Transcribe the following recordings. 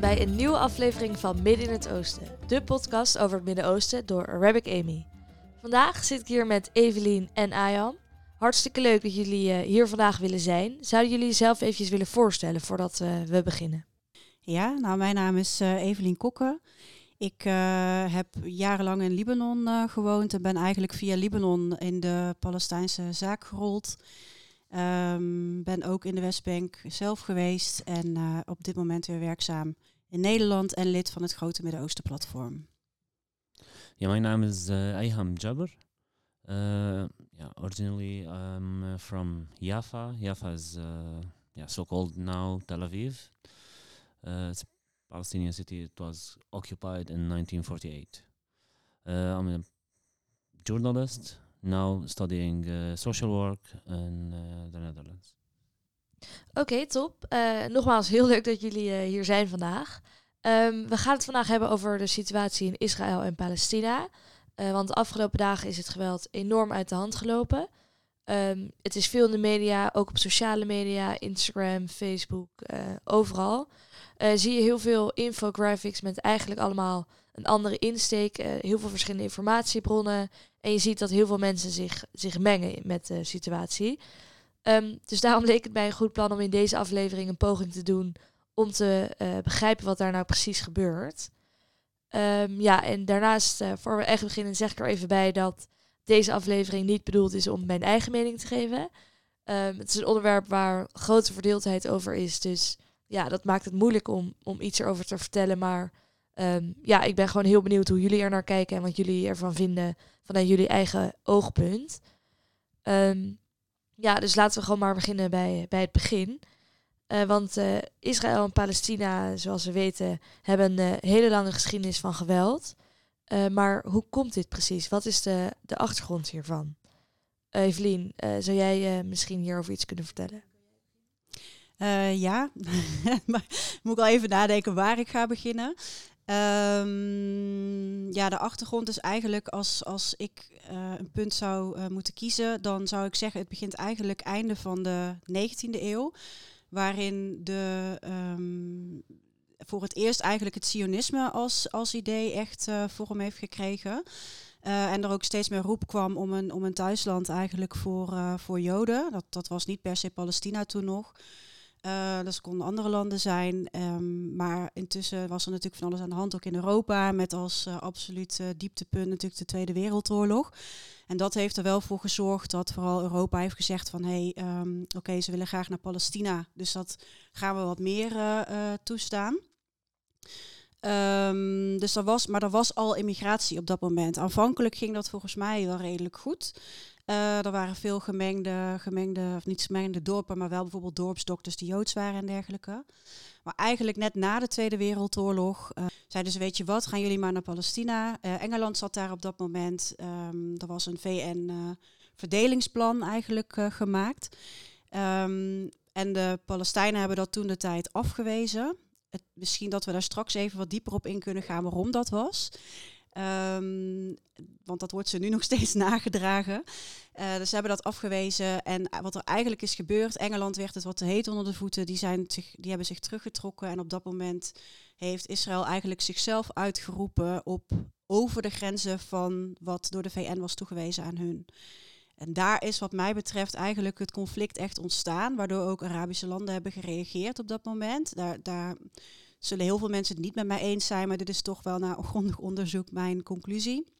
Bij een nieuwe aflevering van Midden in het Oosten, de podcast over het Midden-Oosten door Arabic Amy. Vandaag zit ik hier met Evelien en Ayam. Hartstikke leuk dat jullie uh, hier vandaag willen zijn. Zouden jullie jezelf eventjes willen voorstellen voordat uh, we beginnen? Ja, nou mijn naam is uh, Evelien Kokke. Ik heb jarenlang in Libanon gewoond en ben eigenlijk via Libanon in de Palestijnse zaak gerold. Um, ben ook in de Westbank zelf geweest en op dit moment weer werkzaam in Nederland en lid van het Grote Midden-Oosten Platform. Ja, mijn naam is uh, Ayham Jabber. Uh, originally I'm uh, from Jaffa. Jaffa is uh, yeah, so-called now Tel Aviv. It's a Palestinian city. It was occupied in 1948. Uh, I'm a journalist, now studying social work in the Netherlands. Oké, okay, top. Uh, nogmaals, heel leuk dat jullie hier zijn vandaag. Um, we gaan het vandaag hebben over de situatie in Israël en Palestina. want de afgelopen dagen is het geweld enorm uit de hand gelopen. Um, het is veel in de media, ook op sociale media, Instagram, Facebook, overal. zie je heel veel infographics met eigenlijk allemaal een andere insteek, heel veel verschillende informatiebronnen en je ziet dat heel veel mensen zich, zich mengen met de situatie. Um, dus daarom leek het mij een goed plan om in deze aflevering een poging te doen om te uh, begrijpen wat daar nou precies gebeurt. Um, ja, en daarnaast, uh, voor we echt beginnen, zeg ik er even bij dat deze aflevering niet bedoeld is om mijn eigen mening te geven. Um, het is een onderwerp waar grote verdeeldheid over is. Dus ja, dat maakt het moeilijk om, om iets erover te vertellen. Maar ja, ik ben gewoon heel benieuwd hoe jullie er naar kijken en wat jullie ervan vinden vanuit jullie eigen oogpunt. Um, ja, dus laten we gewoon maar beginnen bij, bij het begin. Uh, want uh, Israël en Palestina, zoals we weten, hebben een uh, hele lange geschiedenis van geweld. maar hoe komt dit precies? Wat is de, de achtergrond hiervan? Evelien, zou jij misschien hierover iets kunnen vertellen? ja, maar moet ik al even nadenken waar ik ga beginnen. Um, ja, de achtergrond is eigenlijk als, als ik uh, een punt zou uh, moeten kiezen, dan zou ik zeggen het begint eigenlijk einde van de 19e eeuw, waarin de, um, voor het eerst eigenlijk het sionisme als, als idee echt uh, vorm heeft gekregen. en er ook steeds meer roep kwam om een, om een thuisland eigenlijk voor, voor Joden. Dat, dat was niet per se Palestina toen nog. Uh, dat konden andere landen zijn. Um, maar intussen was er natuurlijk van alles aan de hand, ook in Europa. Met als uh, absoluut uh, dieptepunt natuurlijk de Tweede Wereldoorlog. En dat heeft er wel voor gezorgd dat vooral Europa heeft gezegd van... hé, hey, um, oké, ze willen graag naar Palestina. Dus dat gaan we wat meer toestaan. Um, dus er was, maar er was al immigratie op dat moment. Aanvankelijk ging dat volgens mij wel redelijk goed. Uh, er waren veel gemengde, gemengde, of niet gemengde dorpen, maar wel bijvoorbeeld dorpsdokters die Joods waren en dergelijke. Maar eigenlijk net na de Tweede Wereldoorlog uh, zeiden ze, weet je wat, gaan jullie maar naar Palestina. Uh, Engeland zat daar op dat moment. Um, er was een VN-verdelingsplan eigenlijk gemaakt. Um, en de Palestijnen hebben dat toen de tijd afgewezen. Het, misschien dat we daar straks even wat dieper op in kunnen gaan waarom dat was. Um, want dat wordt ze nu nog steeds nagedragen. Uh, dus ze hebben dat afgewezen. En wat er eigenlijk is gebeurd, Engeland werd het wat te heet onder de voeten. Die, zijn zich, die hebben zich teruggetrokken. En op dat moment heeft Israël eigenlijk zichzelf uitgeroepen op over de grenzen van wat door de VN was toegewezen aan hun. En daar is wat mij betreft eigenlijk het conflict echt ontstaan, waardoor ook Arabische landen hebben gereageerd op dat moment. Daar, daar zullen heel veel mensen het niet met mij eens zijn, maar dit is toch wel na grondig onderzoek mijn conclusie.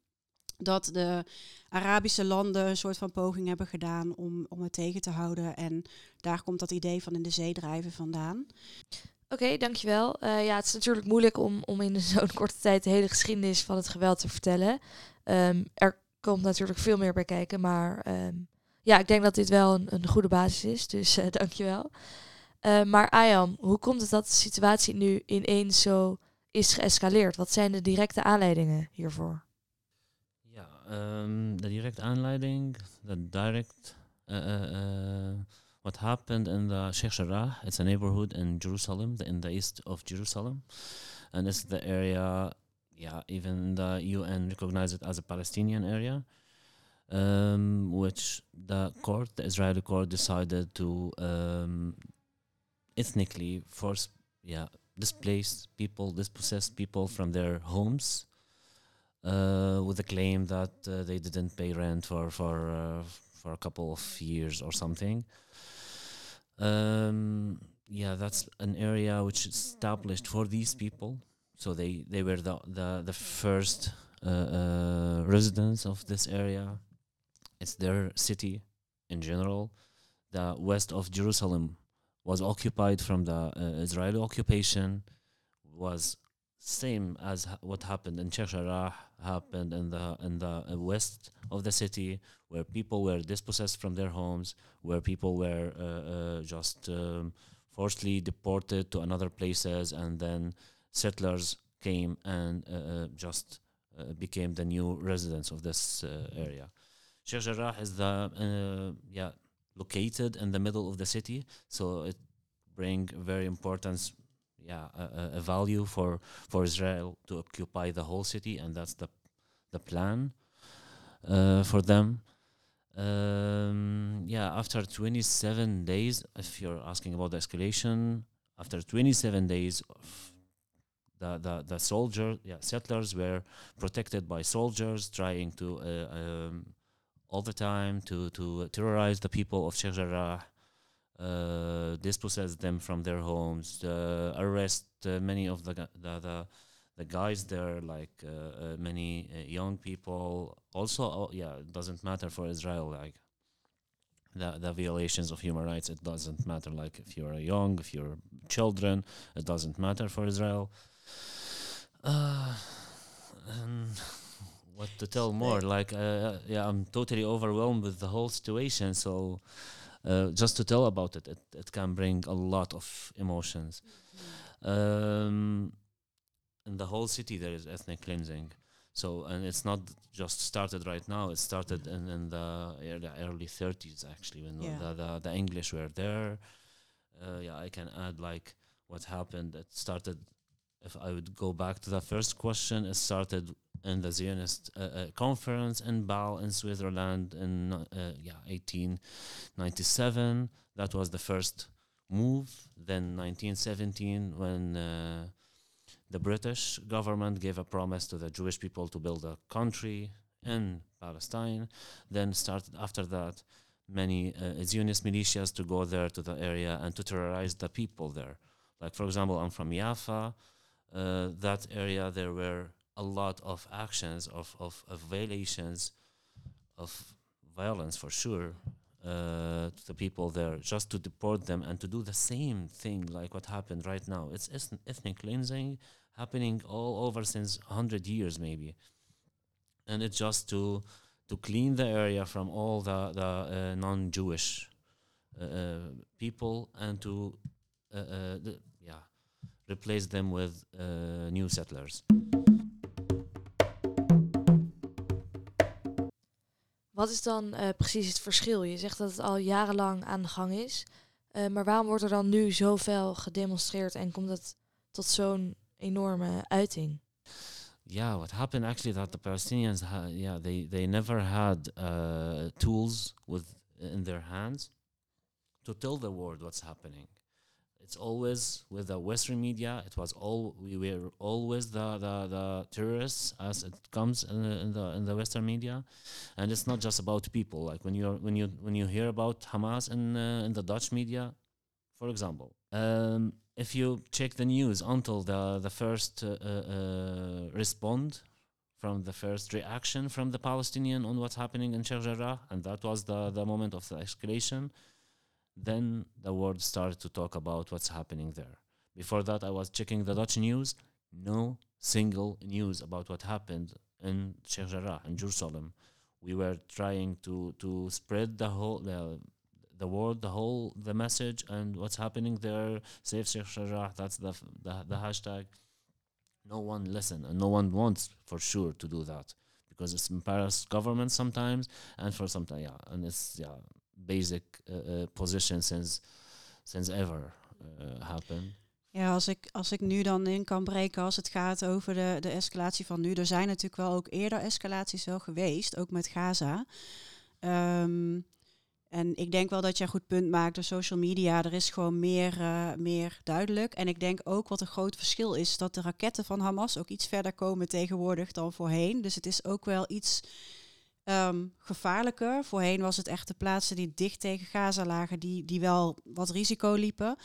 Dat de Arabische landen een soort van poging hebben gedaan om, om het tegen te houden. En daar komt dat idee van in de zee drijven vandaan. Oké, dankjewel. Uh, ja, het is natuurlijk moeilijk om, om in zo'n korte tijd de hele geschiedenis van het geweld te vertellen. Um, er komt natuurlijk veel meer bij kijken, maar um, ja, ik denk dat dit wel een, een goede basis is. Dus uh, dankjewel. Uh, maar Ayam, hoe komt het dat de situatie nu ineens zo is geëscaleerd? Wat zijn de directe aanleidingen hiervoor? Ja, um, de directe aanleiding, de direct, uh, uh, what happened in the Sheikh Jarrah, it's a neighborhood in Jerusalem, in the east of Jerusalem. And it's the area, yeah, even the UN recognized it as a Palestinian area. Um, which the court, the Israeli court, decided to um, ethnically force yeah displaced people, dispossessed people from their homes, uh, with the claim that uh, they didn't pay rent for for uh, for a couple of years or something. Um, yeah, that's an area which is established for these people. So they they were the the the first uh, uh, residents of this area. It's their city in general. The west of Jerusalem was occupied from the uh, Israeli occupation. Was same as ha- what happened in Sheikh Jarrah happened in the in the uh, west of the city, where people were dispossessed from their homes, where people were uh, uh, just um, forcibly deported to another places, and then settlers came and uh, uh, just uh, became the new residents of this area. Sheikh Jarrah is the yeah located in the middle of the city, so it bring very important yeah a, a- value for for Israel to occupy the whole city, and that's the the plan uh, for them. Um, yeah, after 27 days, if you're asking about the escalation, after 27 days, the the the soldier, yeah, settlers were protected by soldiers trying to uh, um, all the time to to terrorize the people of Sheikh Jarrah, uh, dispossess them from their homes, uh, arrest uh, many of the, the the the guys there, like uh, uh, many uh, young people. Also, yeah, it doesn't matter for Israel, like the the violations of human rights. It doesn't matter, like if you're young, if you're children, it doesn't matter for Israel. And what to tell more? Like, uh, yeah, I'm totally overwhelmed with the whole situation. So, uh, just to tell about it, it, it can bring a lot of emotions. Um, in the whole city, there is ethnic cleansing. So, and it's not just started right now. It started in, in the early, early 30s, actually, when Yeah. the, the the English were there. Uh, yeah, I can add like what happened. It started. If I would go back to the first question, it started in the Zionist uh, uh, conference in Bâle in Switzerland in uh, yeah 1897. That was the first move. Then 1917, when uh, the British government gave a promise to the Jewish people to build a country in Palestine. Then started after that many uh, Zionist militias to go there to the area and to terrorize the people there. Like for example, I'm from Jaffa. Uh, that area there were a lot of actions of, of, of violations of violence for sure uh, to the people there just to deport them and to do the same thing like what happened right now. It's ethnic cleansing happening all over since 100 years maybe. And it's just to to clean the area from all the, the uh, non-jewish uh, uh, people and to uh, uh, the, yeah replace them with new settlers Wat is dan eh, precies het verschil? Je zegt dat het al jarenlang aan de gang is. Eh, maar waarom wordt er dan nu zoveel gedemonstreerd en komt het tot zo'n enorme uiting? yeah what happened actually that the palestinians ha- yeah they they never had uh, tools with in their hands to tell the world what's happening it's always with the western media it was all we were always the the, the terrorists as it comes in the, in the in the western media and it's not just about people like when you're when you when you hear about hamas in uh, in the dutch media for example um, if you check the news until the the first uh, uh, respond from the first reaction from the Palestinian on what's happening in Sheikh and that was the the moment of the escalation. Then the world started to talk about what's happening there. Before that, I was checking the Dutch news. No single news about what happened in Sheikh Jarrah in Jerusalem. We were trying to to spread the whole the the word, the whole the message, and what's happening there. Save Sheikh Jarrah. That's the the, the hashtag. No one listen, and no one wants for sure to do that because it's embarrassed government sometimes, and for some time, yeah, and it's yeah basic uh, uh, position since since ever uh, happened. Ja, als ik, als ik nu dan in kan breken als het gaat over de, de escalatie van nu. Er zijn natuurlijk wel ook eerder escalaties wel geweest, ook met Gaza. Ehm, En ik denk wel dat je een goed punt maakt door social media. Er is gewoon meer, meer duidelijk. En ik denk ook wat een groot verschil is, dat de raketten van Hamas ook iets verder komen tegenwoordig dan voorheen. Dus het is ook wel iets um, gevaarlijker. Voorheen was het echt de plaatsen die dicht tegen Gaza lagen, die, die wel wat risico liepen.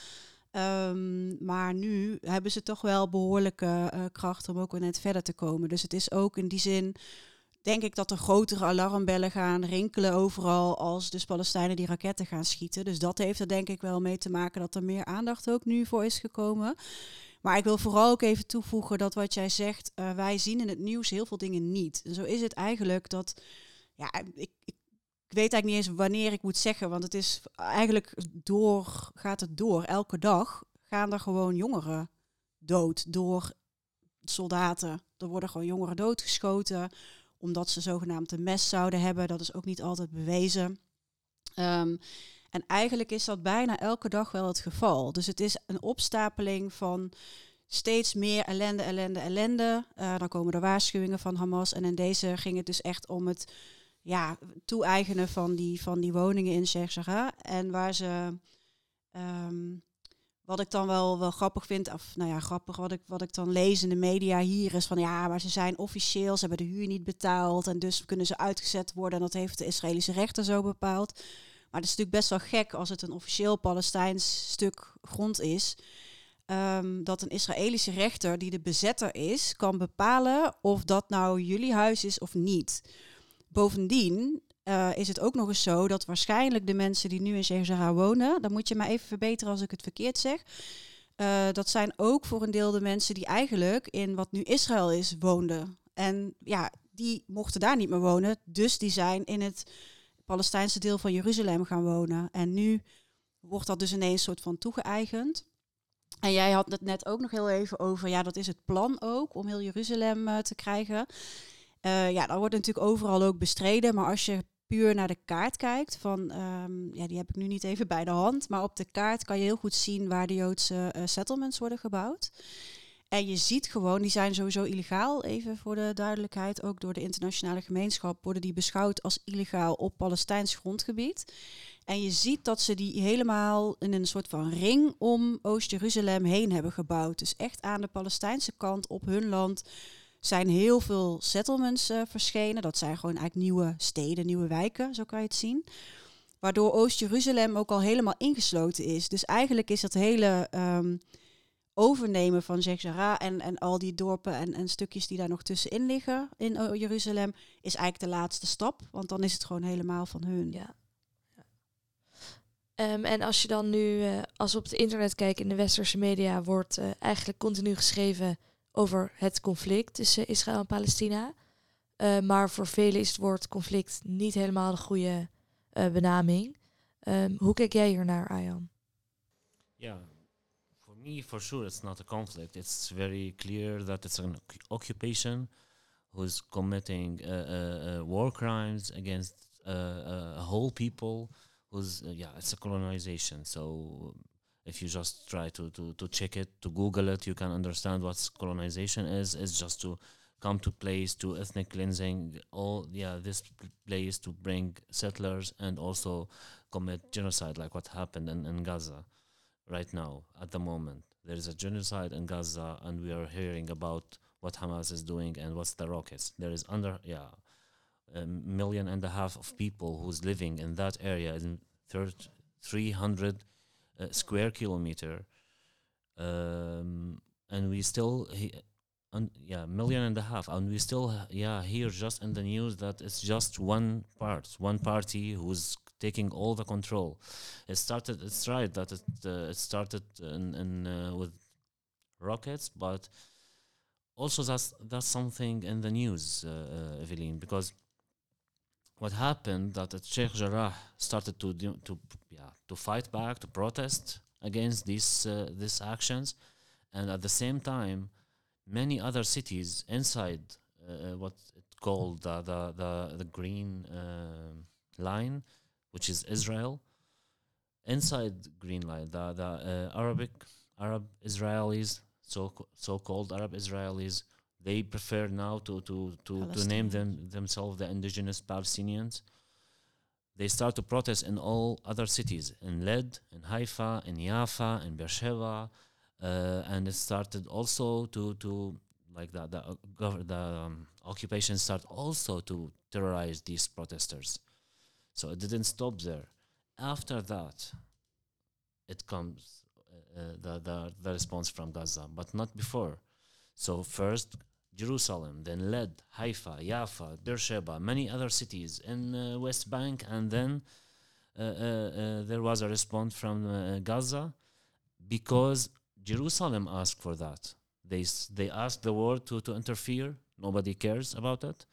Um, maar nu hebben ze toch wel behoorlijke uh, kracht om ook weer net verder te komen. Dus het is ook in die zin denk ik dat er grotere alarmbellen gaan rinkelen overal als dus Palestijnen die raketten gaan schieten. Dus dat heeft er denk ik wel mee te maken dat er meer aandacht ook nu voor is gekomen. Maar ik wil vooral ook even toevoegen dat wat jij zegt, uh, wij zien in het nieuws heel veel dingen niet. En zo is het eigenlijk dat, ja, ik, ik, weet eigenlijk niet eens wanneer ik moet zeggen, want het is eigenlijk door, gaat het door. Elke dag gaan er gewoon jongeren dood door soldaten. Er worden gewoon jongeren doodgeschoten omdat ze zogenaamd een mes zouden hebben. Dat is ook niet altijd bewezen. Um, en eigenlijk is dat bijna elke dag wel het geval. Dus het is een opstapeling van steeds meer ellende, ellende, ellende. Uh, dan komen er waarschuwingen van Hamas. En in deze ging het dus echt om het ja, toe-eigenen van die, van die woningen in Sheikh En waar ze um, wat ik dan wel, wel grappig vind, of nou ja, grappig, wat ik, wat ik dan lees in de media hier is van ja, maar ze zijn officieel, ze hebben de huur niet betaald en dus kunnen ze uitgezet worden en dat heeft de Israëlische rechter zo bepaald. Maar het is natuurlijk best wel gek als het een officieel Palestijns stuk grond is, um, dat een Israëlische rechter die de bezetter is, kan bepalen of dat nou jullie huis is of niet. Bovendien uh, is het ook nog eens zo dat waarschijnlijk de mensen die nu in Sheikh wonen, dan moet je maar even verbeteren als ik het verkeerd zeg. Uh, dat zijn ook voor een deel de mensen die eigenlijk in wat nu Israël is woonden. En ja, die mochten daar niet meer wonen, dus die zijn in het Palestijnse deel van Jeruzalem gaan wonen. En nu wordt dat dus ineens soort van toegeëigend. En jij had het net ook nog heel even over, ja, dat is het plan ook om heel Jeruzalem uh, te krijgen. Uh, ja, dat wordt natuurlijk overal ook bestreden. Maar als je puur naar de kaart kijkt, van, um, ja, die heb ik nu niet even bij de hand, maar op de kaart kan je heel goed zien waar de Joodse uh, settlements worden gebouwd. En je ziet gewoon, die zijn sowieso illegaal, even voor de duidelijkheid, ook door de internationale gemeenschap worden die beschouwd als illegaal op Palestijns grondgebied. En je ziet dat ze die helemaal in een soort van ring om Oost-Jeruzalem heen hebben gebouwd. Dus echt aan de Palestijnse kant op hun land zijn heel veel settlements uh, verschenen. Dat zijn gewoon eigenlijk nieuwe steden, nieuwe wijken, zo kan je het zien. Waardoor Oost-Jeruzalem ook al helemaal ingesloten is. Dus eigenlijk is dat hele um, overnemen van Sheikh en, en al die dorpen en, en stukjes die daar nog tussenin liggen in Jeruzalem, is eigenlijk de laatste stap. Want dan is het gewoon helemaal van hun. Ja. Um, en als je dan nu, uh, als we op het internet kijken in de westerse media, wordt eigenlijk continu geschreven over het conflict tussen Israël en Palestina. Uh, maar voor velen is het woord conflict niet helemaal de goede uh, benaming. Um, hoe kijk jij hier naar, Ayan? Yeah, for me, for sure, it's not a conflict. It's very clear that it's an occupation who's committing uh, war crimes against a whole people. Who's yeah, it's a colonization. So if you just try to, to, to check it, to Google it, you can understand what colonization is. It's just to come to place to ethnic cleansing, all yeah, this place to bring settlers and also commit genocide like what happened in, in Gaza right now at the moment. There is a genocide in Gaza and we are hearing about what Hamas is doing and what's the rockets. There is under yeah a million and a half of people who's living in that area in 300 uh, square kilometer, um, and we still he, un, yeah million and a half, and we still yeah hear just in the news that it's just one part, one party who's taking all the control. It started. It's right that it uh, it started in, in uh, with rockets, but also that's that's something in the news, uh, uh, Evelyn, because what happened that at Sheikh Jarrah started to to yeah to fight back to protest against these uh, these actions. And at the same time many other cities inside uh, what it called the the the, the green uh, line which is Israel inside green line the the uh, Arabic Arab Israelis so so called Arab Israelis they prefer now to to to, to name them themselves the indigenous Palestinians. they start to protest in all other cities, in Led, in Haifa, in Jaffa, in Beersheba, uh, and it started also to to like the the, uh, gov- the um, occupation start also to terrorize these protesters. So it didn't stop there. After that, it comes uh, uh, the, the the response from Gaza, but not before. So first Jerusalem, then Led, Haifa, Jaffa, Beersheba, many other cities in uh, West Bank, and then uh, uh, uh, there was a response from uh, Gaza because Jerusalem asked for that. They they asked the world to to interfere. Nobody cares about it.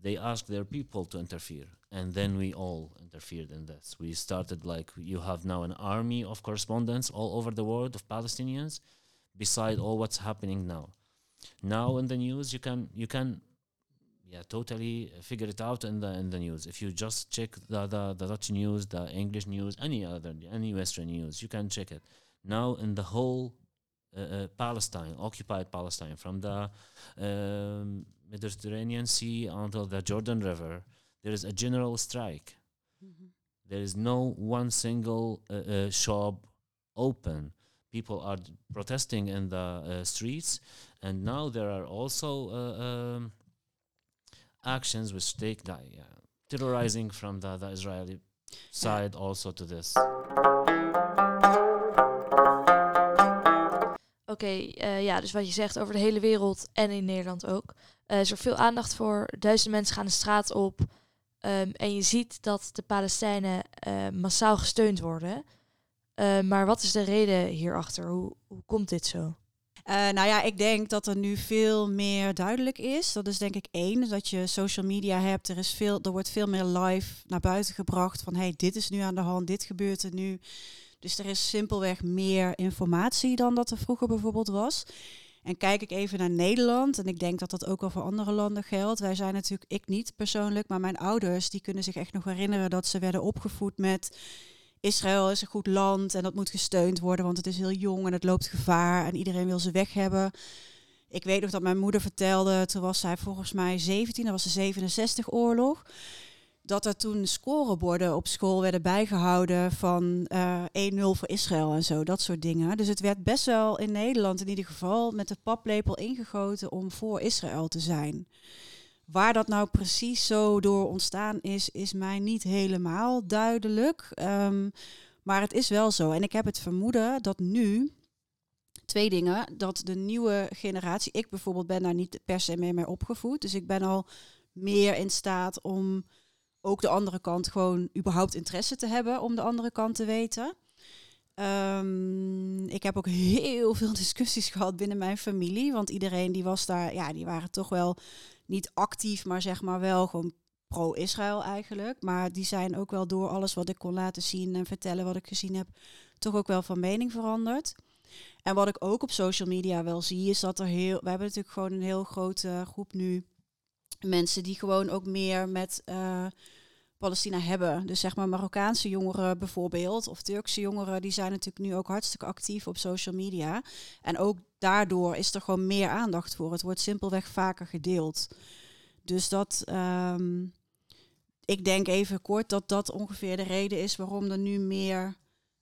They asked their people to interfere, and then we all interfered in this. We started like you have now an army of correspondents all over the world of Palestinians, beside all what's happening now now in the news you can you can yeah totally figure it out in the in the news. If you just check the the, the dutch news the english news any other any western news you can check it. Now in the whole uh, uh, palestine occupied palestine from the um, mediterranean sea until the jordan river there is a general strike. There is no one single uh, uh, shop open people are protesting in the uh, streets and now there are also uh, um, actions which take the, yeah, terrorizing from the, Israeli side also to this. Oké, eh, ja, dus wat je zegt over de hele wereld en in Nederland ook. Eh, is er veel aandacht voor. Duizenden mensen gaan de straat op. Ehm, en je ziet dat de Palestijnen eh, massaal gesteund worden. Eh, maar wat is de reden hierachter? Hoe, hoe komt dit zo? Eh, nou ja, ik denk dat er nu veel meer duidelijk is. Dat is denk ik één, dat je social media hebt. Er, is veel, er wordt veel meer live naar buiten gebracht van hey, dit is nu aan de hand, dit gebeurt er nu. Dus er is simpelweg meer informatie dan dat er vroeger bijvoorbeeld was. En kijk ik even naar Nederland, en ik denk dat dat ook wel voor andere landen geldt. Wij zijn natuurlijk, ik niet persoonlijk, maar mijn ouders, die kunnen zich echt nog herinneren dat ze werden opgevoed met Israël is een goed land en dat moet gesteund worden, want het is heel jong en het loopt gevaar en iedereen wil ze weg hebben. Ik weet nog dat mijn moeder vertelde, toen was zij volgens mij 17, dat was de 67-oorlog, dat er toen scoreborden op school werden bijgehouden van eh 1-0 voor Israël en zo, dat soort dingen. Dus het werd best wel in Nederland in ieder geval met de paplepel ingegoten om voor Israël te zijn. Waar dat nou precies zo door ontstaan is, is mij niet helemaal duidelijk. Ehm, maar het is wel zo. En ik heb het vermoeden dat nu, twee dingen, dat de nieuwe generatie, ik bijvoorbeeld ben daar niet per se mee, mee opgevoed. Dus ik ben al meer in staat om ook de andere kant gewoon überhaupt interesse te hebben om de andere kant te weten. Ehm, ik heb ook heel veel discussies gehad binnen mijn familie, want iedereen die was daar, ja, die waren toch wel niet actief, maar zeg maar wel gewoon pro-Israël eigenlijk. Maar die zijn ook wel door alles wat ik kon laten zien en vertellen wat ik gezien heb, toch ook wel van mening veranderd. En wat ik ook op social media wel zie, is dat er heel. We hebben natuurlijk gewoon een heel grote groep nu mensen die gewoon ook meer met eh, Palestina hebben. Dus zeg maar Marokkaanse jongeren bijvoorbeeld, of Turkse jongeren, die zijn natuurlijk nu ook hartstikke actief op social media. En ook daardoor is er gewoon meer aandacht voor. Het wordt simpelweg vaker gedeeld. Dus dat, ehm, ik denk even kort dat dat ongeveer de reden is waarom er nu meer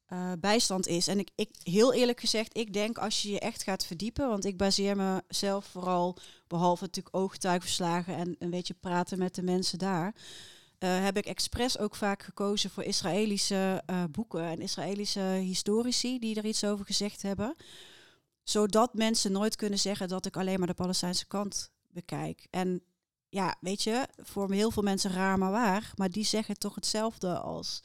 eh, bijstand is. En ik, ik, heel eerlijk gezegd, ik denk als je je echt gaat verdiepen, want ik baseer mezelf vooral, behalve natuurlijk ooggetuigverslagen en een beetje praten met de mensen daar, eh, heb ik expres ook vaak gekozen voor Israëlische eh, boeken en Israëlische historici die er iets over gezegd hebben. Zodat mensen nooit kunnen zeggen dat ik alleen maar de Palestijnse kant bekijk. En ja, weet je, voor heel veel mensen raar maar waar, maar die zeggen toch hetzelfde als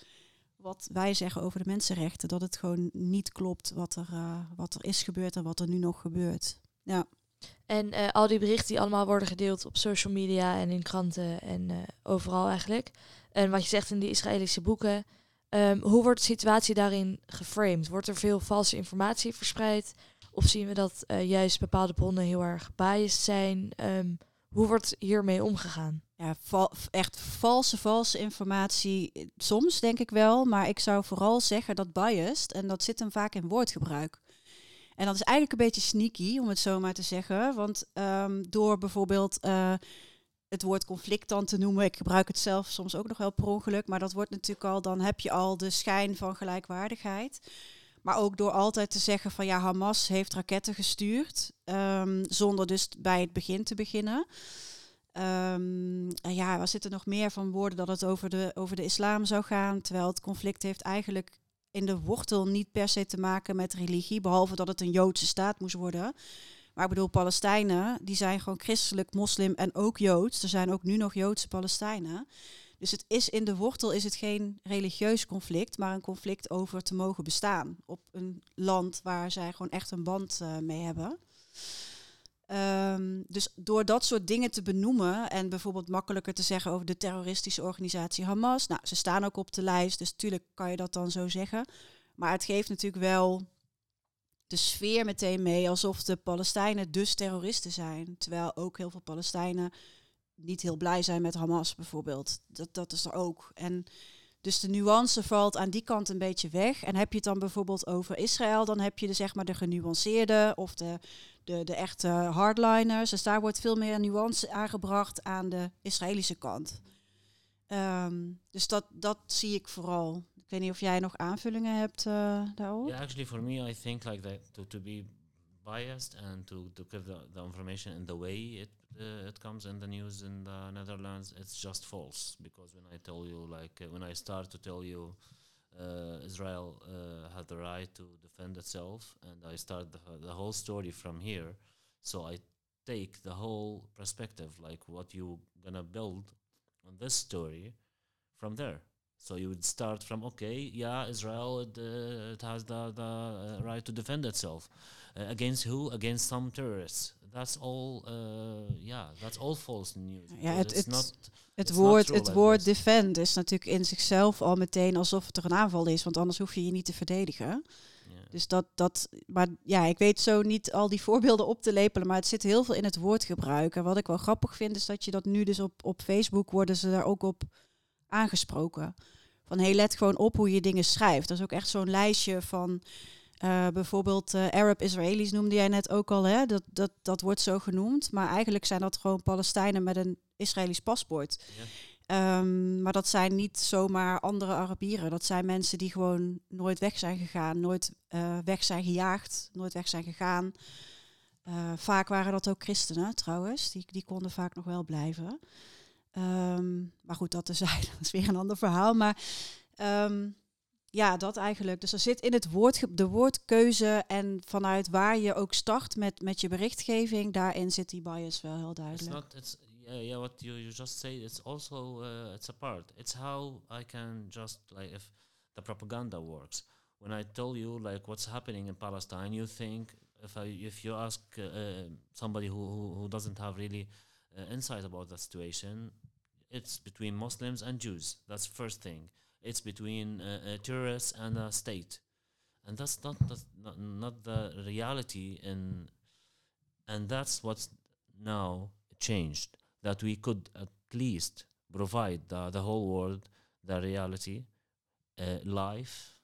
wat wij zeggen over de mensenrechten. Dat het gewoon niet klopt wat er, eh, wat er is gebeurd en wat er nu nog gebeurt. Ja. En eh, al die berichten die allemaal worden gedeeld op social media en in kranten en eh, overal eigenlijk. En wat je zegt in die Israëlische boeken. ehm, hoe wordt de situatie daarin geframed? Wordt er veel valse informatie verspreid? Of zien we dat eh, juist bepaalde bronnen heel erg biased zijn? Ehm, hoe wordt hiermee omgegaan? Ja, echt valse, valse informatie. eh, Soms denk ik wel, maar ik zou vooral zeggen dat biased, en dat zit hem vaak in woordgebruik. En dat is eigenlijk een beetje sneaky, om het zo maar te zeggen. Want ehm, door bijvoorbeeld eh, het woord conflict dan te noemen. Ik gebruik het zelf soms ook nog wel per ongeluk. Maar dat wordt natuurlijk al, dan heb je al de schijn van gelijkwaardigheid. Maar ook door altijd te zeggen van ja, Hamas heeft raketten gestuurd. ehm, zonder dus bij het begin te beginnen. En ja, er zitten nog meer van woorden dat het over de, over de islam zou gaan. Terwijl het conflict heeft eigenlijk in de wortel niet per se te maken met religie. Behalve dat het een Joodse staat moest worden. Maar ik bedoel, Palestijnen, die zijn gewoon christelijk, moslim en ook Joods. Er zijn ook nu nog Joodse Palestijnen. Dus het is in de wortel is het geen religieus conflict, maar een conflict over te mogen bestaan op een land waar zij gewoon echt een band eh, mee hebben. Ehm, dus door dat soort dingen te benoemen en bijvoorbeeld makkelijker te zeggen over de terroristische organisatie Hamas. Nou, ze staan ook op de lijst, dus natuurlijk kan je dat dan zo zeggen. Maar het geeft natuurlijk wel de sfeer meteen mee alsof de Palestijnen dus terroristen zijn. Terwijl ook heel veel Palestijnen niet heel blij zijn met Hamas bijvoorbeeld. Dat, dat is er ook. En dus de nuance valt aan die kant een beetje weg. En heb je het dan bijvoorbeeld over Israël, dan heb je de, zeg maar, de genuanceerde of de, de, de echte hardliners. Dus daar wordt veel meer nuance aangebracht aan de Israëlische kant. Ehm, dus dat, dat zie ik vooral. Ik weet niet of jij nog aanvullingen hebt uh, daarop. Yeah, actually, for me, I think like that to, to be biased and to, to give the, the information in the way it uh, it comes in the news in the Netherlands, it's just false. Because when I tell you, like uh, when I start to tell you, uh, Israel uh, had the right to defend itself, and I start the, the whole story from here, so I take the whole perspective, like what you're gonna build on this story, from there. So you would start from okay, yeah, Israel it, uh, it has the the uh, right to defend itself uh, against who? Against some terrorists. That's all. Yeah, that's all false news. Ja, het, it's het, not. het it's woord, het woord defend is natuurlijk in zichzelf al meteen alsof het er een aanval is, want anders hoef je je niet te verdedigen. Yeah. Dus dat, dat, maar ja, ik weet zo niet al die voorbeelden op te lepelen, maar het zit heel veel in het woordgebruik. En wat ik wel grappig vind, is dat je dat nu dus op, op Facebook worden ze daar ook op aangesproken. Van hey, let gewoon op hoe je dingen schrijft. Dat is ook echt zo'n lijstje van eh, bijvoorbeeld eh, Arab Israëli's noemde jij net ook al, hè? Dat, dat, dat wordt zo genoemd. Maar eigenlijk zijn dat gewoon Palestijnen met een Israëlisch paspoort. Yeah. Ehm, maar dat zijn niet zomaar andere Arabieren. Dat zijn mensen die gewoon nooit weg zijn gegaan, nooit eh, weg zijn gejaagd, nooit weg zijn gegaan. Eh, vaak waren dat ook christenen trouwens, die, die konden vaak nog wel blijven. Ehm, maar goed, dat is, dat is weer een ander verhaal. Maar ehm, ja, dat eigenlijk. Dus er zit in het woord, de woordkeuze en vanuit waar je ook start met, met je berichtgeving, daarin zit die bias wel heel It's duidelijk. not. It's yeah, yeah. What you, you just say. It's also uh, it's a part. It's how I can just like if the propaganda works. When I tell you like what's happening in Palestine, you think if I if you ask uh, somebody who, who who doesn't have really uh, insight about the situation, it's between Muslims and Jews. That's first thing. It's between uh, uh, terrorists and a state, and that's not that's not, not the reality in and that's what's now changed that we could at least provide the, the whole world the reality uh, life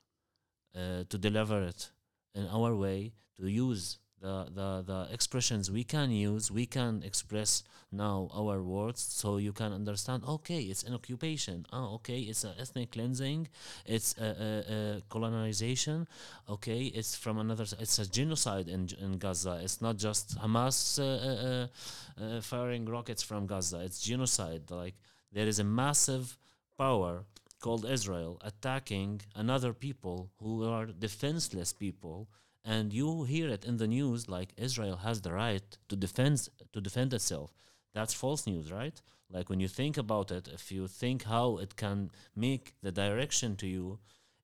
uh, to deliver it in our way to use the, the, the expressions we can use we can express now our words so you can understand okay it's an occupation. Oh okay it's an ethnic cleansing it's a, a, a colonization. Okay it's from another it's a genocide in, in gaza. It's not just hamas uh, uh, uh, uh, firing rockets from gaza. It's genocide. Like there is a massive power called israel attacking another people who are defenseless people and you hear it in the news like israel has the right to defend to defend itself. That's false news right? Like when you think about it if you think how it can make the direction to you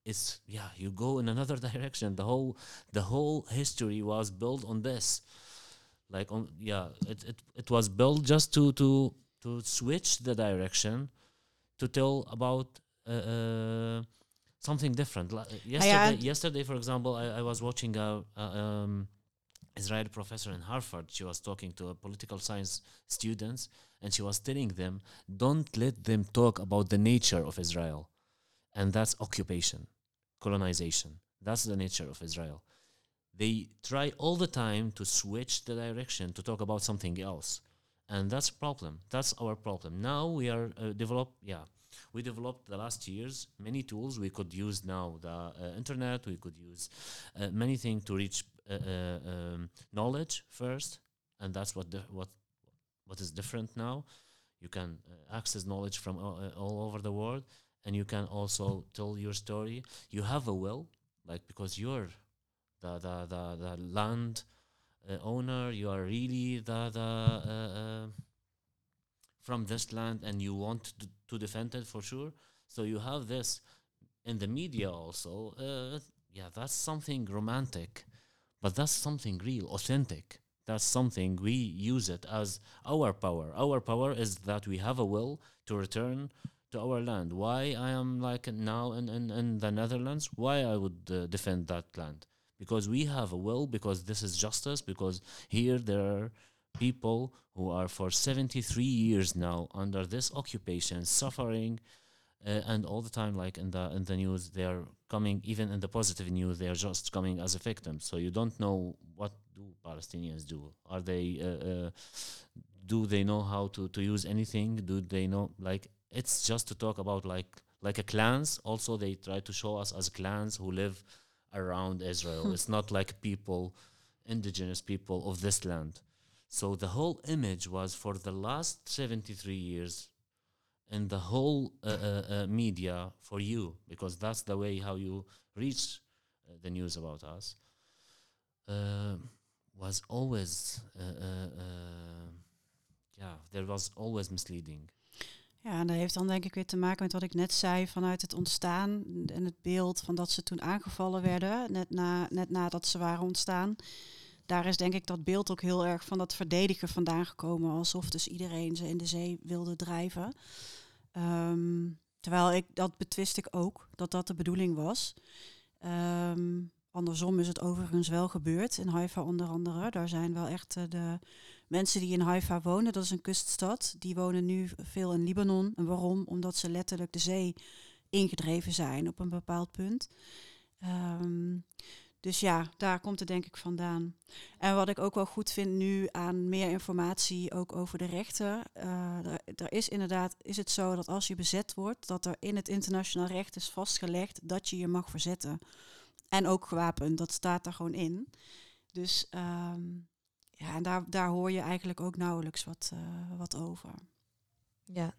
it's yeah you go in another direction. The whole the whole history was built on this. Like on yeah it, it, it was built just to to to switch the direction to tell about uh, uh, something different like yesterday yesterday for example i, I was watching a, a um, israeli professor in harvard she was talking to a political science students and she was telling them don't let them talk about the nature of israel and that's occupation colonization that's the nature of israel they try all the time to switch the direction to talk about something else and that's problem. That's our problem. Now we are uh, develop. Yeah, we developed the last years many tools. We could use now the uh, internet. We could use uh, many things to reach uh, uh, um, knowledge first, and that's what what what is different now. You can uh, access knowledge from all, all over the world, and you can also tell your story. You have a will, like because you're the the the, the land uh, owner. You are really the the uh, uh, from this land, and you want to, to defend it for sure. So you have this in the media also. Uh, yeah, that's something romantic, but that's something real, authentic. That's something we use it as our power. Our power is that we have a will to return to our land. Why I am like now in, in, in the Netherlands? Why I would uh, defend that land? Because we have a will, because this is justice, because here there are people who are for 73 years now under this occupation, suffering, uh, and all the time, like in the in the news, they are coming. Even in the positive news, they are just coming as a victim. So you don't know what do Palestinians do. Are they? Uh, uh, do they know how to to use anything? Do they know like it's just to talk about like like a clans. Also, they try to show us as clans who live around Israel. it's not like people, indigenous people of this land. So the whole image was for the last 73 years in the whole uh, uh, uh, media for you, because that's the way how you reach uh, the news about us, uh, was always, uh, uh, yeah, there was always misleading. Ja, en dat heeft dan denk ik weer te maken met wat ik net zei vanuit het ontstaan en het beeld van dat ze toen aangevallen werden, net, na, net nadat ze waren ontstaan. Daar is denk ik dat beeld ook heel erg van dat verdedigen vandaan gekomen, alsof dus iedereen ze in de zee wilde drijven. Ehm, terwijl ik, dat betwist ik ook, dat dat de bedoeling was. Ehm, andersom is het overigens wel gebeurd, in Haifa onder andere. Daar zijn wel echt eh, de mensen die in Haifa wonen, dat is een kuststad, die wonen nu veel in Libanon. En waarom? Omdat ze letterlijk de zee ingedreven zijn op een bepaald punt. Ehm, dus ja, daar komt het denk ik vandaan. En wat ik ook wel goed vind nu aan meer informatie ook over de rechten. eh, er, is inderdaad, is het zo dat als je bezet wordt, dat er in het internationaal recht is vastgelegd dat je je mag verzetten. En ook gewapend, dat staat er gewoon in. Dus ehm, ja, en daar, daar hoor je eigenlijk ook nauwelijks wat, eh, wat over. Ja.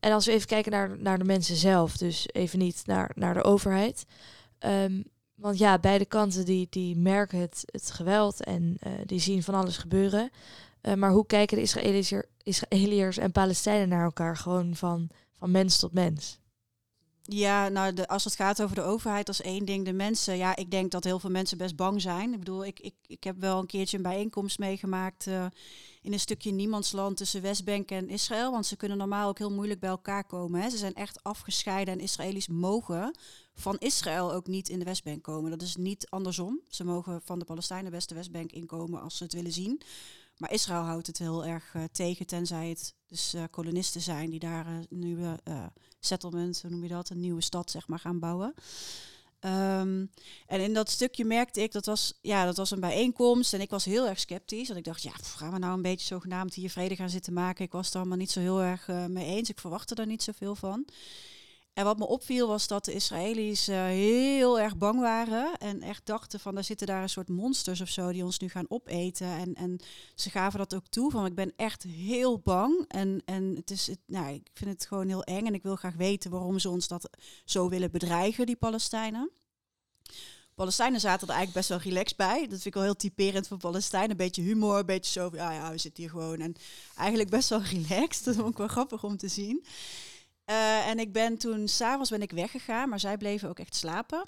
En als we even kijken naar, naar de mensen zelf, dus even niet naar, naar de overheid. Ehm, want ja, beide kanten die, die merken het, het geweld en eh, die zien van alles gebeuren. Eh, maar hoe kijken de Israëliër, Israëliërs en Palestijnen naar elkaar gewoon van, van mens tot mens? Ja, nou, de, als het gaat over de overheid, is één ding. De mensen, ja, ik denk dat heel veel mensen best bang zijn. Ik bedoel, ik, ik, ik heb wel een keertje een bijeenkomst meegemaakt eh, in een stukje niemandsland tussen Westbank en Israël. Want ze kunnen normaal ook heel moeilijk bij elkaar komen. Hè. Ze zijn echt afgescheiden en Israëli's mogen van Israël ook niet in de Westbank komen. Dat is niet andersom. Ze mogen van de Palestijnen best de Westbank inkomen als ze het willen zien. Maar Israël houdt het heel erg eh, tegen, tenzij het dus eh, kolonisten zijn die daar een nieuwe eh, settlement, hoe noem je dat, een nieuwe stad zeg maar gaan bouwen. Ehm, en in dat stukje merkte ik, dat was, ja, dat was een bijeenkomst en ik was heel erg sceptisch. Want ik dacht, ja, pff, gaan we nou een beetje zogenaamd hier vrede gaan zitten maken? Ik was er allemaal niet zo heel erg mee eens. Ik verwachtte daar niet zoveel van. En wat me opviel was dat de Israëli's eh, heel erg bang waren. En echt dachten van, er zitten daar een soort monsters of zo die ons nu gaan opeten. En, en ze gaven dat ook toe van, ik ben echt heel bang. En, en het is, nou, ik vind het gewoon heel eng. En ik wil graag weten waarom ze ons dat zo willen bedreigen, die Palestijnen. Palestijnen zaten er eigenlijk best wel relaxed bij. Dat vind ik wel heel typerend voor Palestijnen. Een beetje humor, een beetje zo ja, ja, we zitten hier gewoon. En eigenlijk best wel relaxed. Dat vond ik wel grappig om te zien. Uh, en ik ben toen, s'avonds ben ik weggegaan, maar zij bleven ook echt slapen.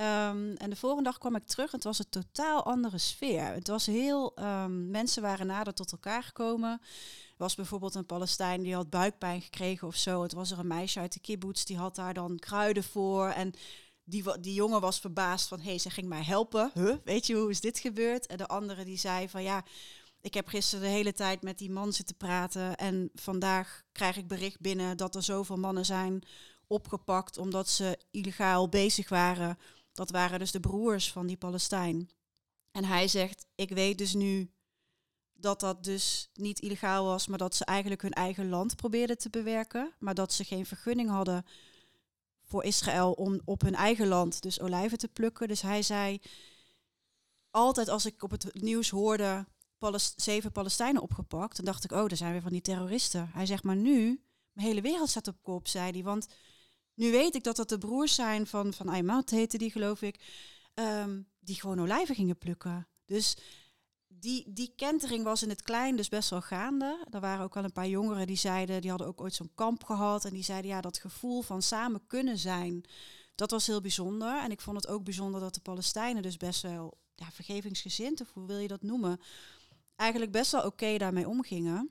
Um, en de volgende dag kwam ik terug en het was een totaal andere sfeer. Het was heel, um, mensen waren nader tot elkaar gekomen. Er was bijvoorbeeld een Palestijn die had buikpijn gekregen of zo. Het was er een meisje uit de kibbutz, die had daar dan kruiden voor. En die, die jongen was verbaasd van, hé, hey, ze ging mij helpen. Huh? Weet je, hoe is dit gebeurd? En de andere die zei van, ja, ik heb gisteren de hele tijd met die man zitten praten. En vandaag krijg ik bericht binnen dat er zoveel mannen zijn opgepakt omdat ze illegaal bezig waren. Dat waren dus de broers van die Palestijn. En hij zegt, ik weet dus nu dat dat dus niet illegaal was, maar dat ze eigenlijk hun eigen land probeerden te bewerken. Maar dat ze geen vergunning hadden voor Israël om op hun eigen land dus olijven te plukken. Dus hij zei, altijd als ik op het nieuws hoorde Zeven Palestijnen opgepakt, dan dacht ik, oh, daar zijn weer van die terroristen. Hij zegt, maar nu, mijn hele wereld staat op kop, zei hij. Want nu weet ik dat dat de broers zijn van, van Aymat, heette die geloof ik, ehm, die gewoon olijven gingen plukken. Dus die, die kentering was in het klein dus best wel gaande. Er waren ook al een paar jongeren die zeiden, die hadden ook ooit zo'n kamp gehad. En die zeiden, ja, dat gevoel van samen kunnen zijn, dat was heel bijzonder. En ik vond het ook bijzonder dat de Palestijnen dus best wel ja, vergevingsgezind, of hoe wil je dat noemen, eigenlijk best wel oké daarmee omgingen.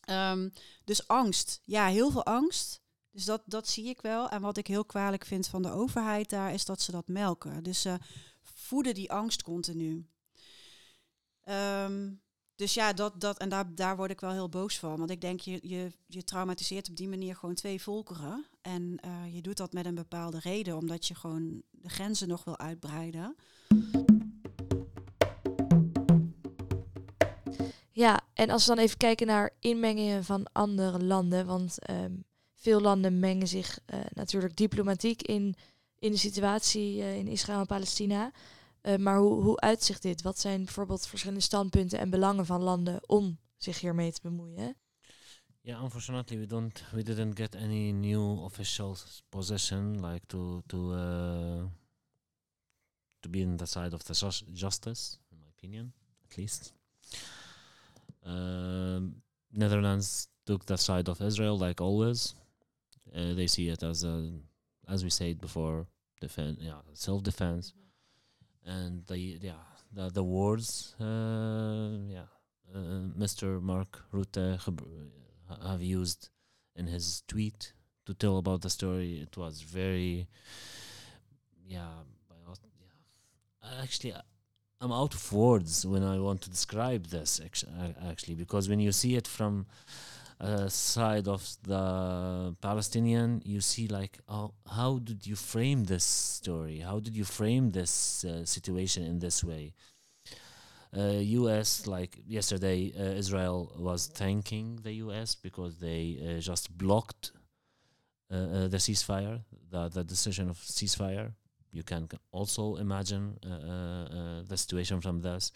Ehm, dus angst, ja, heel veel angst. Dus dat, dat zie ik wel. En wat ik heel kwalijk vind van de overheid daar, is dat ze dat melken. Dus ze voeden die angst continu. Ehm, dus ja, dat, dat, en daar, daar word ik wel heel boos van. Want ik denk, je, je, je traumatiseert op die manier gewoon twee volkeren. En uh, je doet dat met een bepaalde reden, omdat je gewoon de grenzen nog wil uitbreiden. Ja, en als we dan even kijken naar inmengingen van andere landen, want um, veel landen mengen zich uh, natuurlijk diplomatiek in, in de situatie uh, in Israël en Palestina. Uh, maar hoe, hoe uitzicht dit? Wat zijn bijvoorbeeld verschillende standpunten en belangen van landen om zich hiermee te bemoeien? Yeah, unfortunately, we don't, we didn't get any new official position, like to to uh, to be in the side of the justice, in my opinion, at least. Um, Netherlands took the side of Israel, like always. Uh, they see it as a, as we said before, defense, yeah, self-defense, and the yeah the the words, uh, yeah, uh, Mr. Mark Rutte have used in his tweet to tell about the story. It was very, yeah, yeah. Actually, I'm out of words when I want to describe this actually because when you see it from a side of the Palestinian, you see like, oh, how did you frame this story? How did you frame this uh, situation in this way? Uh, U.S. like yesterday, uh, Israel was thanking the U.S. because they uh, just blocked uh, the ceasefire, the the decision of ceasefire you can also imagine uh, uh, the situation from this.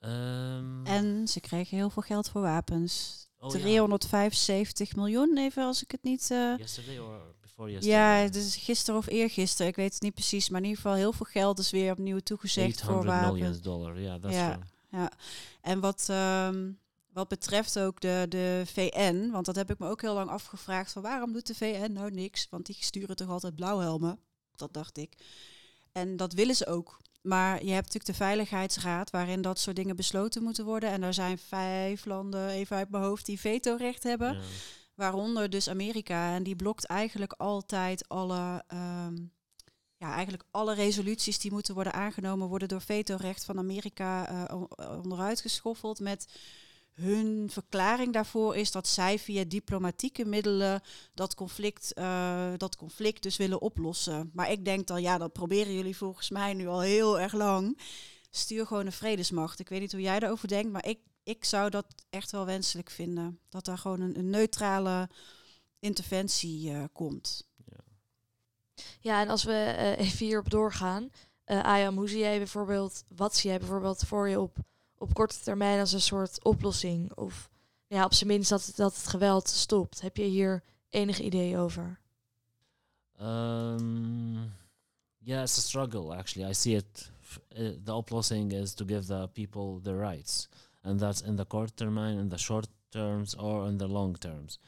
Um, en ze kregen heel veel geld voor wapens. Oh 375 miljoen, even als ik het niet. Uh, yesterday or before yesterday? Ja, dus gisteren of eergisteren, ik weet het niet precies, maar in ieder geval heel veel geld is weer opnieuw toegezegd voor wapens. million dollar, ja, dat ja, ja. En wat, um, wat betreft ook de, de VN, want dat heb ik me ook heel lang afgevraagd van waarom doet de VN nou niks? Want die sturen toch altijd blauwhelmen. Dat dacht ik. En dat willen ze ook. Maar je hebt natuurlijk de Veiligheidsraad, waarin dat soort dingen besloten moeten worden. En daar zijn vijf landen, even uit mijn hoofd, die vetorecht hebben. Waaronder dus Amerika. En die blokt eigenlijk altijd alle, um, ja, eigenlijk alle resoluties die moeten worden aangenomen, worden door vetorecht van Amerika uh, onderuit geschoffeld met hun verklaring daarvoor is dat zij via diplomatieke middelen dat conflict, uh, dat conflict dus willen oplossen. Maar ik denk dan, ja, dat proberen jullie volgens mij nu al heel erg lang. Stuur gewoon een vredesmacht. Ik weet niet hoe jij daarover denkt, maar ik, ik zou dat echt wel wenselijk vinden. Dat daar gewoon een, neutrale interventie uh, komt. Ja. ja, en als we uh, even hierop doorgaan. Ayam, hoe zie jij bijvoorbeeld, wat zie jij bijvoorbeeld voor je op op korte termijn als een soort oplossing? Of ja, op zijn minst dat, dat het geweld stopt. Heb je hier enig idee over? Um, yeah, it's a struggle actually. I see it. Uh, the oplossing is to give the people the rights, and that's in the short termijn, in the short terms, or in the long terms.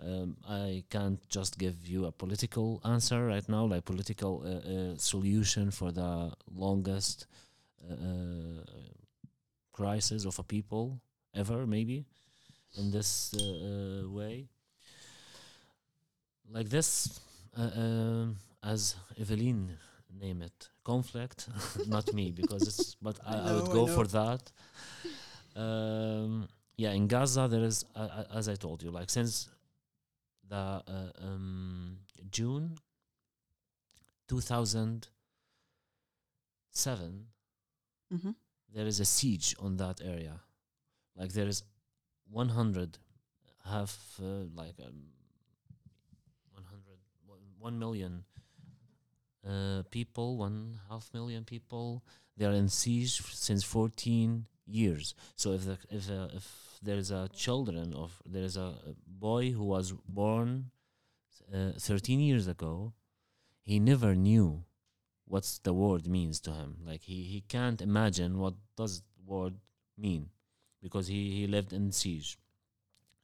Um, I can't just give you a political answer right now, like political uh, uh, solution for the longest uh, crisis of a people ever, maybe, in this uh, uh, way. Like this, uh, um, as Evelyn name it, conflict, not me, because it's. But I, I, I would go for that. Um, yeah, in Gaza there is, as I told you, like since the uh, um, June 2007, mm-hmm. There is a siege on that area. Like there is 100 half uh, like um, 100 1 million uh, people, one half million people. They are in siege since 14 years. So if the, if uh, if there is a children of there is a, boy who was born uh, 13 years ago, he never knew what's the word means to him. Like he, he can't imagine what does word mean because he, he lived in siege.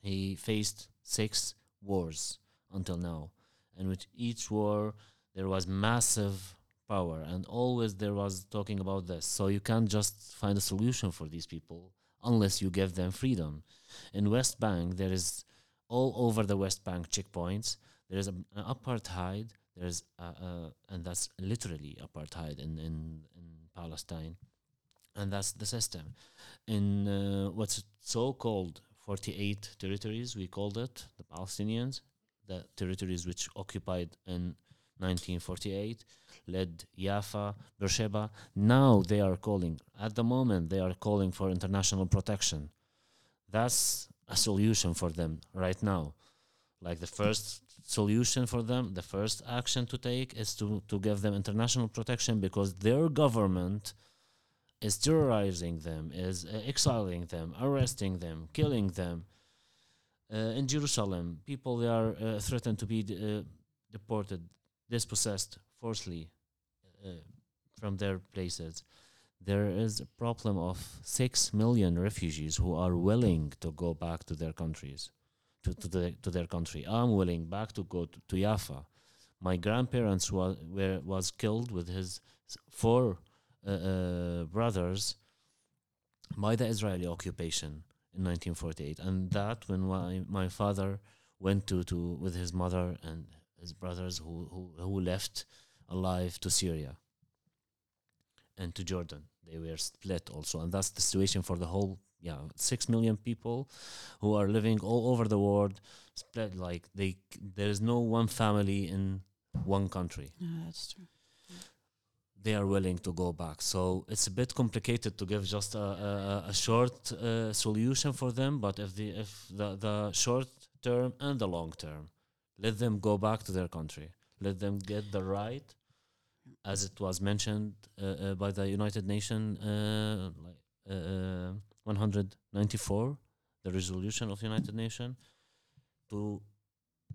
He faced six wars until now, and with each war there was massive power, and always there was talking about this. So you can't just find a solution for these people unless you give them freedom. In West Bank, there is all over the West Bank checkpoints. There is an apartheid. There's a, a, and that's literally apartheid in, in, in Palestine, and that's the system. In uh, what's so-called 48 territories, we called it the Palestinians, the territories which occupied in 1948, led Jaffa, Beersheba. Now they are calling, at the moment, they are calling for international protection. That's a solution for them right now. Like the first solution for them, the first action to take is to, to give them international protection because their government is terrorizing them, is uh, exiling them, arresting them, killing them. Uh, in Jerusalem, people they are uh, threatened to be uh, deported, dispossessed forcibly uh, from their places. There is a problem of six million refugees who are willing to go back to their countries, to, to, the, to their country. I'm willing back to go to, to Jaffa. My grandparents was were was killed with his four uh, uh, brothers by the Israeli occupation in 1948, and that when my, my father went to, to with his mother and his brothers who, who who left alive to Syria and to Jordan. They were split also, and that's the situation for the whole yeah six million people who are living all over the world, split like they there is no one family in one country Yeah, that's true. they are willing to go back. So it's a bit complicated to give just a, a, a short uh, solution for them. But if the if the, the short term and the long term, let them go back to their country. Let them get the right, as it was mentioned uh, uh, by the United Nations, uh, like uh, uh, 194, the resolution of the United Nations, to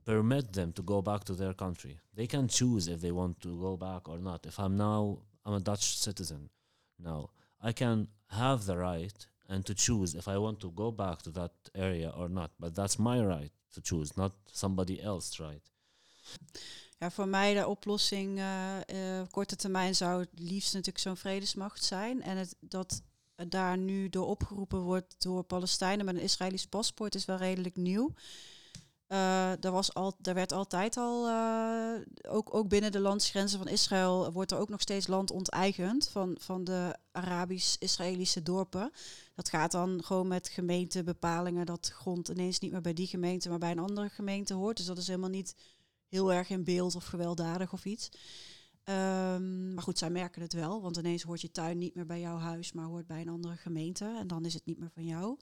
permit them to go back to their country. They can choose if they want to go back or not. If I'm now I'm a Dutch citizen now, I can have the right and to choose if I want to go back to that area or not. But that's my right to choose, not somebody else's right. Ja, voor mij de oplossing eh, op korte termijn zou het liefst natuurlijk zo'n vredesmacht zijn. En het, dat daar nu door opgeroepen wordt door Palestijnen met een Israëlisch paspoort is wel redelijk nieuw. Eh er, was al, er werd altijd al, eh, ook, ook binnen de landsgrenzen van Israël, wordt er ook nog steeds land onteigend van, van de Arabisch-Israëlische dorpen. Dat gaat dan gewoon met gemeentebepalingen dat grond ineens niet meer bij die gemeente, maar bij een andere gemeente hoort. Dus dat is helemaal niet heel erg in beeld of gewelddadig of iets. Ehm, maar goed, zij merken het wel, want ineens hoort je tuin niet meer bij jouw huis, maar hoort bij een andere gemeente en dan is het niet meer van jou.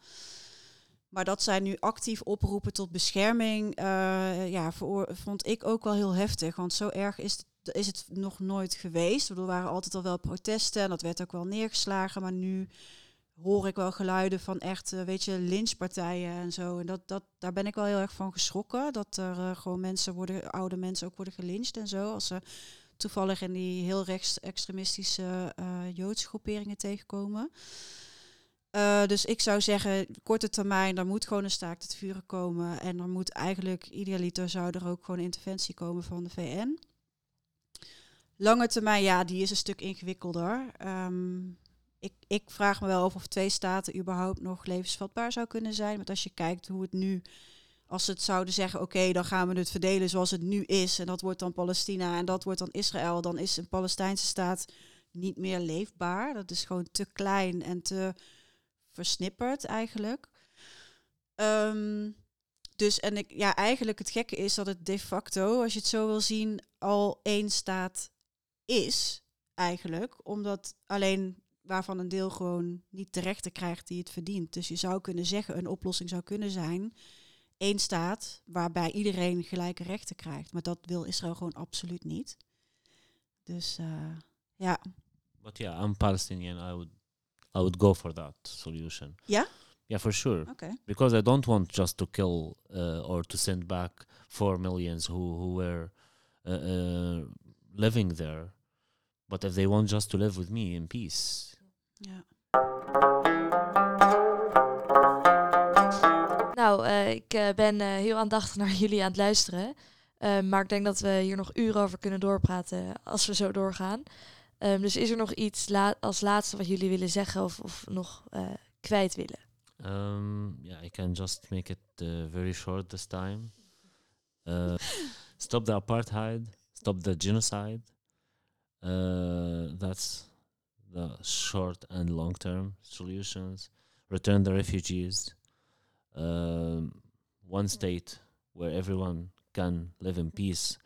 Maar dat zij nu actief oproepen tot bescherming, eh, ja, vond ik ook wel heel heftig. Want zo erg is het, is het nog nooit geweest. Er waren altijd al wel protesten en dat werd ook wel neergeslagen. Maar nu hoor ik wel geluiden van echt, eh, weet je, lynchpartijen en zo. En dat, dat, daar ben ik wel heel erg van geschrokken. Dat er eh, gewoon mensen worden, oude mensen ook worden gelyncht en zo. Als ze toevallig in die heel rechtsextremistische eh Joodse groeperingen tegenkomen. Eh, dus ik zou zeggen, korte termijn, er moet gewoon een staakt het vuren komen. En er moet eigenlijk, idealiter zou er ook gewoon interventie komen van de VN. Lange termijn, ja, die is een stuk ingewikkelder. Ehm, ik, ik vraag me wel af of twee staten überhaupt nog levensvatbaar zou kunnen zijn. Want als je kijkt hoe het nu, als ze het zouden zeggen, oké, dan gaan we het verdelen zoals het nu is. En dat wordt dan Palestina en dat wordt dan Israël. Dan is een Palestijnse staat niet meer leefbaar. Dat is gewoon te klein en te versnipperd eigenlijk. Ehm, dus en ik, ja, eigenlijk het gekke is dat het de facto, als je het zo wil zien, al één staat is eigenlijk. Omdat alleen waarvan een deel gewoon niet de rechten krijgt die het verdient. Dus je zou kunnen zeggen, een oplossing zou kunnen zijn één staat waarbij iedereen gelijke rechten krijgt. Maar dat wil Israël gewoon absoluut niet. Dus uh, ja. But yeah, I'm Palestinian. I would I would go for that solution. Yeah? Yeah, for sure. Okay. Because I don't want just to kill uh, or to send back four millions who who were uh, uh, living there. But if they want just to live with me in peace. Ja. Ik uh, ben uh, heel aandachtig naar jullie aan het luisteren. maar ik denk dat we hier nog uren over kunnen doorpraten als we zo doorgaan. Um, dus is er nog iets als laatste wat jullie willen zeggen of, of nog kwijt willen? Um, yeah, I can just make it very short this time. stop the apartheid. Stop the genocide. that's the short and long term solutions. Return the refugees. Um, one state where everyone can live in peace.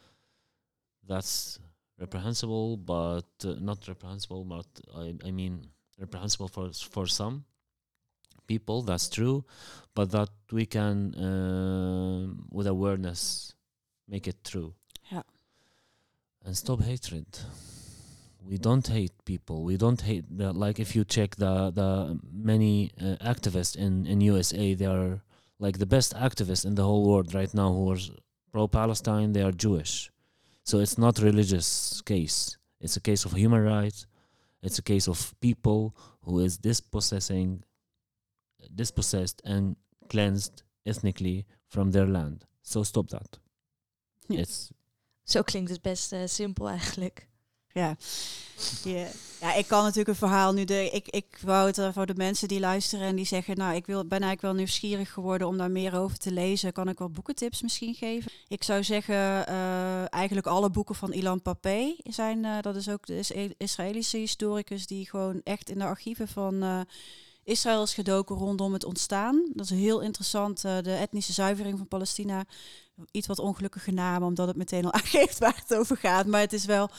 That's reprehensible, but uh, not reprehensible, but I, I mean reprehensible for for some people. That's true, but that we can, uh, with awareness, make it true. Yeah. And stop hatred. We don't hate people. We don't hate the, like if you check the the many uh, activists in in USA, they are like the best activists in the whole world right now who are pro Palestine. They are Jewish, so it's not religious case. It's a case of human rights. It's a case of people who is dispossessing, dispossessed and cleansed ethnically from their land. So stop that. yes. It's Zo klinkt het best uh, simpel eigenlijk. Ja. Ja, ik kan natuurlijk een verhaal nu. De, ik, ik wou het uh, voor de mensen die luisteren en die zeggen: Nou, ik wil, ben eigenlijk wel nieuwsgierig geworden om daar meer over te lezen. Kan ik wel boekentips misschien geven? Ik zou zeggen: uh, eigenlijk alle boeken van Ilan Papé zijn. Uh, dat is ook de Israëlische historicus die gewoon echt in de archieven van. Israël is gedoken rondom het ontstaan. Dat is heel interessant. de etnische zuivering van Palestina iets wat ongelukkige naam, omdat het meteen al aangeeft waar het over gaat. Maar het is wel,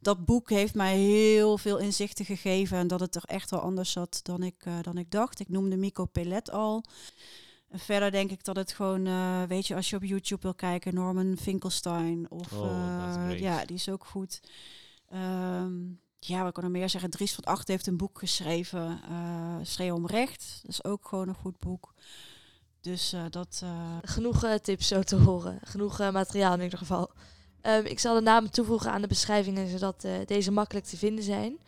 dat boek heeft mij heel veel inzichten gegeven en dat het er echt wel anders zat dan ik, uh, dan ik dacht. Ik noemde Mico Pelet al. En verder denk ik dat het gewoon, uh, weet je, als je op YouTube wil kijken, Norman Finkelstein of oh, uh, ja, die is ook goed. Um, ja, kan er meer zeggen? Dries van Acht heeft een boek geschreven, uh, Schreeuw om Recht. Dat is ook gewoon een goed boek. Dus uh, dat. Uh... Genoeg uh, tips zo te horen. Genoeg materiaal in ieder geval. Um, ik zal de namen toevoegen aan de beschrijvingen, zodat deze makkelijk te vinden zijn.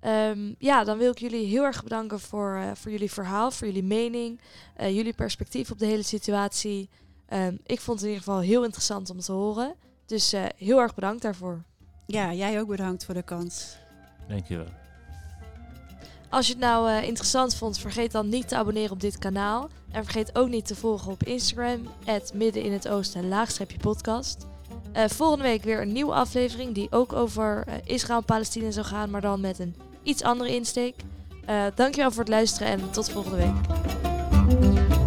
Um, ja, dan wil ik jullie heel erg bedanken voor, voor jullie verhaal, voor jullie mening, jullie perspectief op de hele situatie. Um, ik vond het in ieder geval heel interessant om te horen. Dus heel erg bedankt daarvoor. Ja, jij ook bedankt voor de kans. Dankjewel. Als je het nou uh, interessant vond, vergeet dan niet te abonneren op dit kanaal. En vergeet ook niet te volgen op Instagram, midden in het oosten podcast. Uh, volgende week weer een nieuwe aflevering die ook over uh, Israël en Palestina zou gaan, maar dan met een iets andere insteek. dankjewel voor het luisteren en tot volgende week.